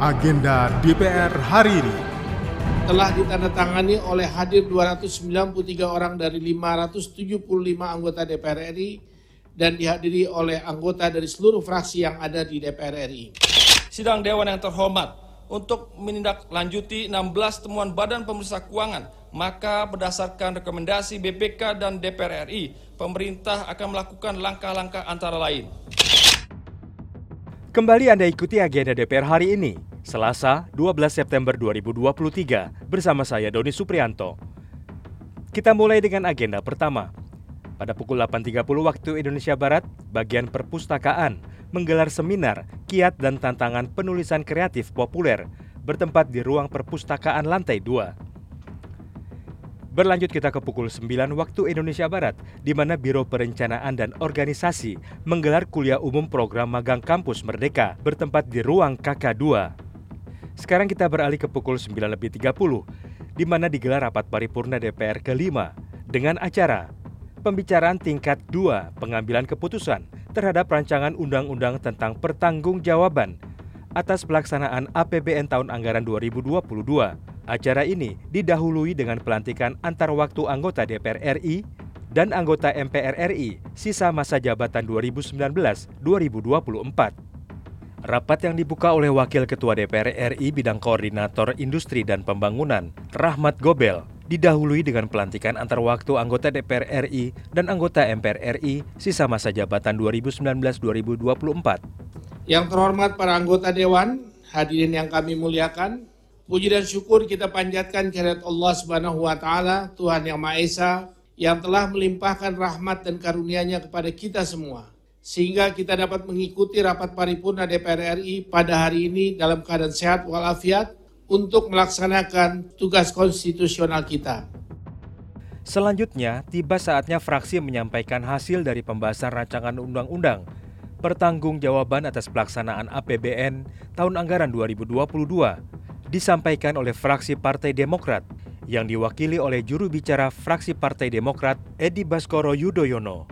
agenda DPR hari ini. telah ditandatangani oleh hadir 293 orang dari 575 anggota DPR RI dan dihadiri oleh anggota dari seluruh fraksi yang ada di DPR RI. Sidang Dewan yang terhormat untuk menindaklanjuti 16 temuan Badan Pemeriksa Keuangan, maka berdasarkan rekomendasi BPK dan DPR RI, pemerintah akan melakukan langkah-langkah antara lain. Kembali Anda ikuti agenda DPR hari ini, Selasa 12 September 2023, bersama saya Doni Suprianto. Kita mulai dengan agenda pertama. Pada pukul 8.30 waktu Indonesia Barat, bagian perpustakaan menggelar seminar kiat dan tantangan penulisan kreatif populer bertempat di ruang perpustakaan lantai 2. Berlanjut kita ke pukul 9 waktu Indonesia Barat, di mana Biro Perencanaan dan Organisasi menggelar kuliah umum program magang kampus Merdeka bertempat di ruang KK2. Sekarang kita beralih ke pukul 9.30, di mana digelar rapat paripurna DPR kelima dengan acara Pembicaraan tingkat 2 pengambilan keputusan terhadap rancangan undang-undang tentang pertanggungjawaban atas pelaksanaan APBN tahun anggaran 2022 Acara ini didahului dengan pelantikan antar waktu anggota DPR RI dan anggota MPR RI sisa masa jabatan 2019-2024. Rapat yang dibuka oleh Wakil Ketua DPR RI bidang Koordinator Industri dan Pembangunan, Rahmat Gobel, didahului dengan pelantikan antar waktu anggota DPR RI dan anggota MPR RI sisa masa jabatan 2019-2024. Yang terhormat para anggota Dewan, hadirin yang kami muliakan, Puji dan syukur kita panjatkan kehadirat Allah Subhanahu wa taala, Tuhan yang Maha Esa yang telah melimpahkan rahmat dan karunia-Nya kepada kita semua sehingga kita dapat mengikuti rapat paripurna DPR RI pada hari ini dalam keadaan sehat walafiat untuk melaksanakan tugas konstitusional kita. Selanjutnya, tiba saatnya fraksi menyampaikan hasil dari pembahasan rancangan undang-undang pertanggungjawaban atas pelaksanaan APBN tahun anggaran 2022 disampaikan oleh fraksi Partai Demokrat yang diwakili oleh juru bicara fraksi Partai Demokrat Edi Baskoro Yudhoyono.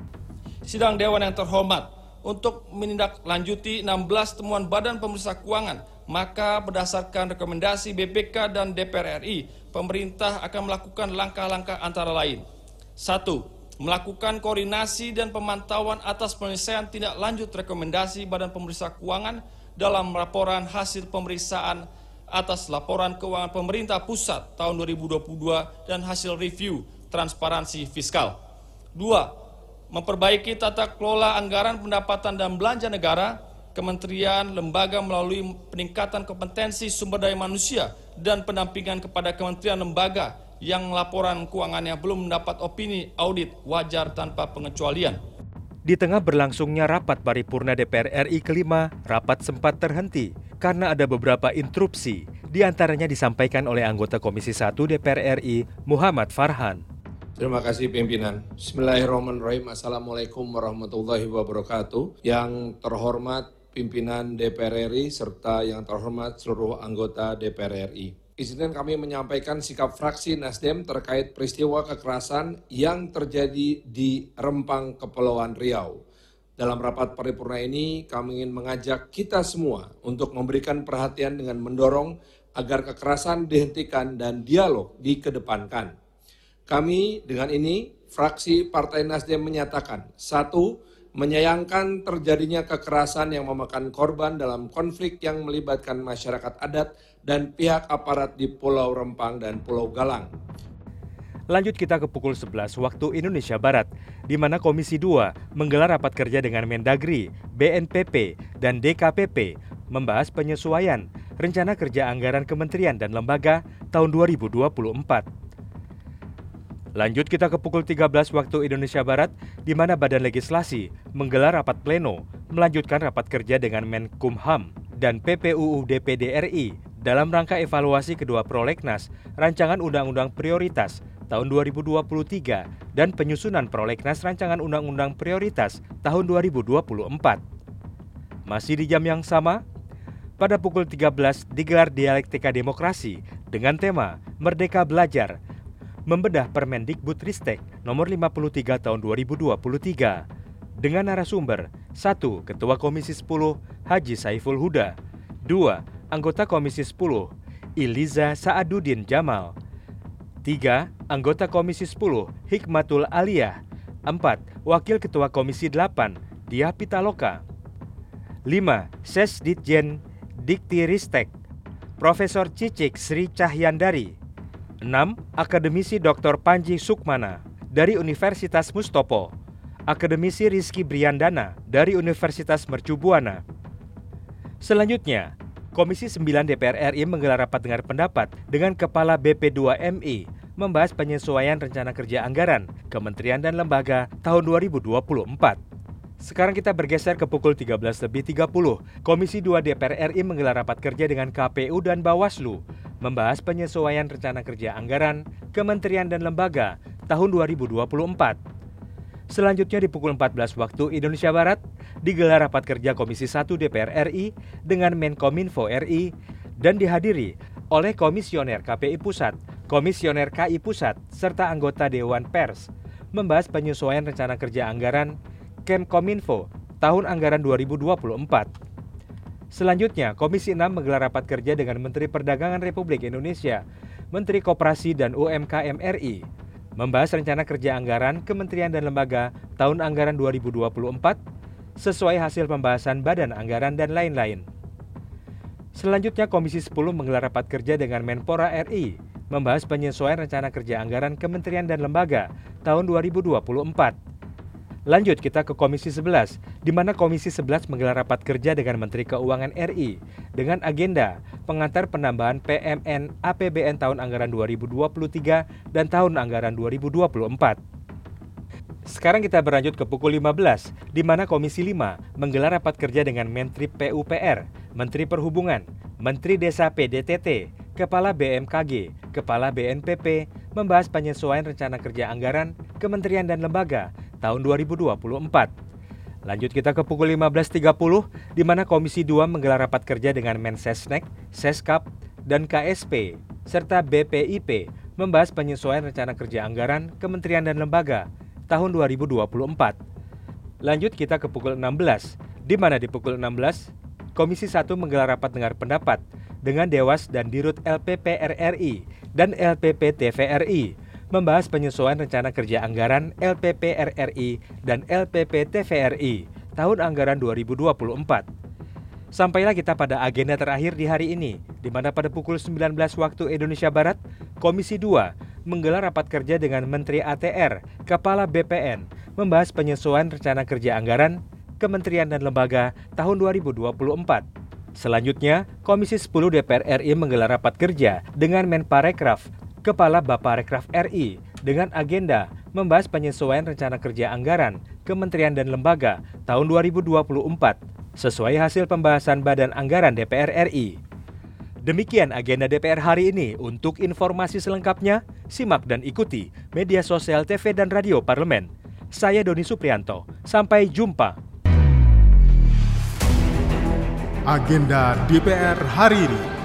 Sidang Dewan yang terhormat untuk menindaklanjuti 16 temuan Badan Pemeriksa Keuangan, maka berdasarkan rekomendasi BPK dan DPR RI, pemerintah akan melakukan langkah-langkah antara lain. Satu, melakukan koordinasi dan pemantauan atas penyelesaian tindak lanjut rekomendasi Badan Pemeriksa Keuangan dalam laporan hasil pemeriksaan atas laporan keuangan pemerintah pusat tahun 2022 dan hasil review transparansi fiskal. Dua, memperbaiki tata kelola anggaran pendapatan dan belanja negara, kementerian, lembaga melalui peningkatan kompetensi sumber daya manusia dan pendampingan kepada kementerian lembaga yang laporan keuangannya belum mendapat opini audit wajar tanpa pengecualian. Di tengah berlangsungnya rapat paripurna DPR RI kelima, rapat sempat terhenti karena ada beberapa interupsi, di antaranya disampaikan oleh anggota Komisi 1 DPR RI, Muhammad Farhan. Terima kasih pimpinan. Bismillahirrahmanirrahim. Assalamualaikum warahmatullahi wabarakatuh. Yang terhormat pimpinan DPR RI serta yang terhormat seluruh anggota DPR RI. Izinkan kami menyampaikan sikap fraksi Nasdem terkait peristiwa kekerasan yang terjadi di Rempang, Kepulauan Riau. Dalam rapat paripurna ini, kami ingin mengajak kita semua untuk memberikan perhatian dengan mendorong agar kekerasan dihentikan dan dialog dikedepankan. Kami dengan ini, fraksi Partai Nasdem menyatakan, satu, menyayangkan terjadinya kekerasan yang memakan korban dalam konflik yang melibatkan masyarakat adat dan pihak aparat di Pulau Rempang dan Pulau Galang. Lanjut kita ke pukul 11 waktu Indonesia Barat, di mana Komisi 2 menggelar rapat kerja dengan Mendagri, BNPP, dan DKPP membahas penyesuaian rencana kerja anggaran kementerian dan lembaga tahun 2024. Lanjut kita ke pukul 13 waktu Indonesia Barat, di mana Badan Legislasi menggelar rapat pleno melanjutkan rapat kerja dengan Menkumham dan PPUU DPD RI dalam rangka evaluasi kedua prolegnas rancangan undang-undang prioritas tahun 2023 dan penyusunan prolegnas rancangan undang-undang prioritas tahun 2024. Masih di jam yang sama, pada pukul 13 digelar dialektika demokrasi dengan tema Merdeka Belajar, membedah Permendikbudristek nomor 53 tahun 2023 dengan narasumber 1. Ketua Komisi 10 Haji Saiful Huda 2. Anggota Komisi 10, Iliza Saaduddin Jamal. 3. Anggota Komisi 10, Hikmatul Aliyah. 4. Wakil Ketua Komisi 8, Dia Pitaloka. 5. Sesditjen Diktiristek, Profesor Cicik Sri Cahyandari. 6. Akademisi Dr. Panji Sukmana dari Universitas Mustopo. Akademisi Rizky Briandana dari Universitas Mercubuana. Selanjutnya, Komisi 9 DPR RI menggelar rapat dengar pendapat dengan Kepala BP2MI membahas penyesuaian rencana kerja anggaran Kementerian dan Lembaga tahun 2024. Sekarang kita bergeser ke pukul 13.30. Komisi 2 DPR RI menggelar rapat kerja dengan KPU dan Bawaslu membahas penyesuaian rencana kerja anggaran Kementerian dan Lembaga tahun 2024. Selanjutnya di pukul 14 waktu Indonesia Barat digelar rapat kerja Komisi 1 DPR RI dengan Menkominfo RI dan dihadiri oleh Komisioner KPI Pusat, Komisioner KI Pusat, serta anggota Dewan Pers membahas penyesuaian rencana kerja anggaran Kemkominfo tahun anggaran 2024. Selanjutnya, Komisi 6 menggelar rapat kerja dengan Menteri Perdagangan Republik Indonesia, Menteri Koperasi dan UMKM RI, membahas rencana kerja anggaran Kementerian dan Lembaga tahun anggaran 2024 sesuai hasil pembahasan Badan Anggaran dan lain-lain. Selanjutnya Komisi 10 menggelar rapat kerja dengan Menpora RI membahas penyesuaian rencana kerja anggaran Kementerian dan Lembaga tahun 2024. Lanjut kita ke Komisi 11, di mana Komisi 11 menggelar rapat kerja dengan Menteri Keuangan RI dengan agenda pengantar penambahan PMN APBN tahun anggaran 2023 dan tahun anggaran 2024. Sekarang kita berlanjut ke pukul 15, di mana Komisi 5 menggelar rapat kerja dengan Menteri PUPR, Menteri Perhubungan, Menteri Desa PDTT, Kepala BMKG, Kepala BNPP, membahas penyesuaian rencana kerja anggaran Kementerian dan Lembaga tahun 2024. Lanjut kita ke pukul 15.30 di mana Komisi 2 menggelar rapat kerja dengan Mensesnek, Seskap, dan KSP serta BPIP membahas penyesuaian rencana kerja anggaran Kementerian dan Lembaga tahun 2024. Lanjut kita ke pukul 16 di mana di pukul 16 Komisi 1 menggelar rapat dengar pendapat dengan Dewas dan Dirut LPP RRI dan LPP TVRI membahas penyesuaian rencana kerja anggaran LPP RRI dan LPP TVRI tahun anggaran 2024. Sampailah kita pada agenda terakhir di hari ini, di mana pada pukul 19 waktu Indonesia Barat, Komisi 2 menggelar rapat kerja dengan Menteri ATR, Kepala BPN, membahas penyesuaian rencana kerja anggaran Kementerian dan Lembaga tahun 2024. Selanjutnya, Komisi 10 DPR RI menggelar rapat kerja dengan Menparekraf Kepala Baparekraf RI dengan agenda membahas penyesuaian rencana kerja anggaran Kementerian dan Lembaga tahun 2024 sesuai hasil pembahasan Badan Anggaran DPR RI. Demikian agenda DPR hari ini. Untuk informasi selengkapnya, simak dan ikuti media sosial TV dan radio parlemen. Saya Doni Suprianto. Sampai jumpa. Agenda DPR hari ini.